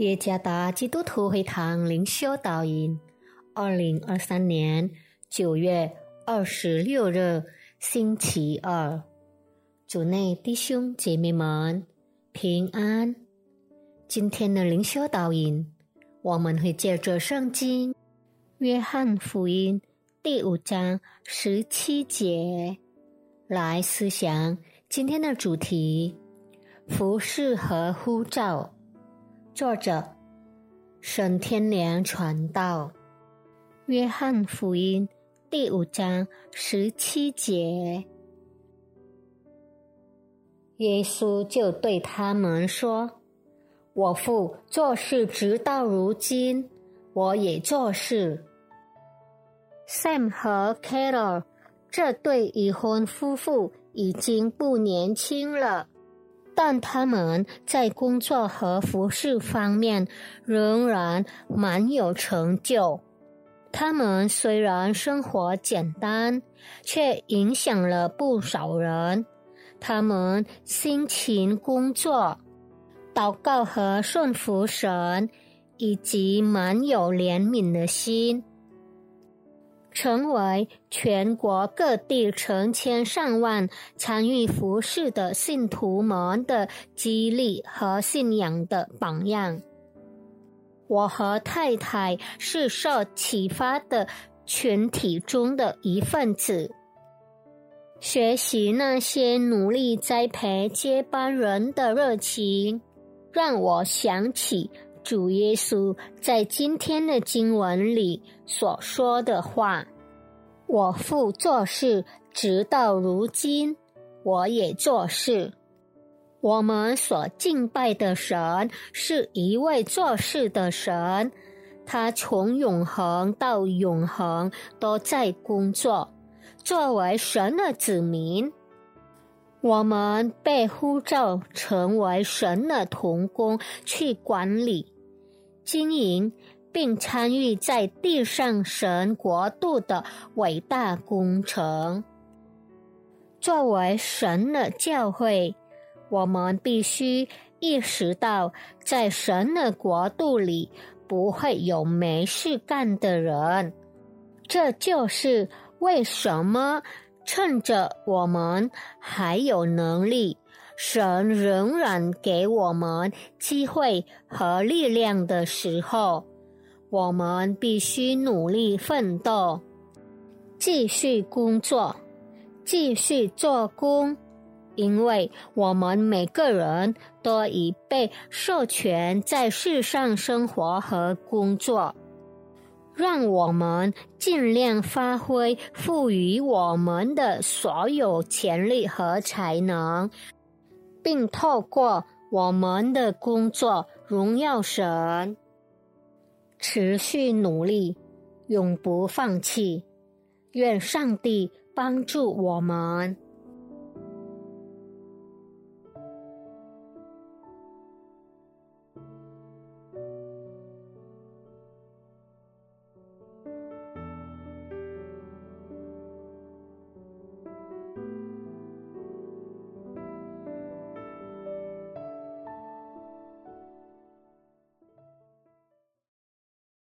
耶加达基督徒会堂灵修导引，二零二三年九月二十六日星期二，主内弟兄姐妹们平安。今天的灵修导引，我们会借着圣经《约翰福音》第五章十七节来思想今天的主题：服饰和呼召。作者：沈天良传道，《约翰福音》第五章十七节，耶稣就对他们说：“我父做事直到如今，我也做事。” Sam 和 Carol 这对已婚夫妇已经不年轻了。但他们在工作和服饰方面仍然蛮有成就。他们虽然生活简单，却影响了不少人。他们辛勤工作、祷告和顺服神，以及蛮有怜悯的心。成为全国各地成千上万参与服饰的信徒们的激励和信仰的榜样。我和太太是受启发的群体中的一份子。学习那些努力栽培接班人的热情，让我想起。主耶稣在今天的经文里所说的话：“我父做事，直到如今，我也做事。”我们所敬拜的神是一位做事的神，他从永恒到永恒都在工作。作为神的子民。我们被呼召成为神的童工，去管理、经营，并参与在地上神国度的伟大工程。作为神的教会，我们必须意识到，在神的国度里不会有没事干的人。这就是为什么。趁着我们还有能力，神仍然给我们机会和力量的时候，我们必须努力奋斗，继续工作，继续做工，因为我们每个人都已被授权在世上生活和工作。让我们尽量发挥赋予我们的所有潜力和才能，并透过我们的工作荣耀神。持续努力，永不放弃。愿上帝帮助我们。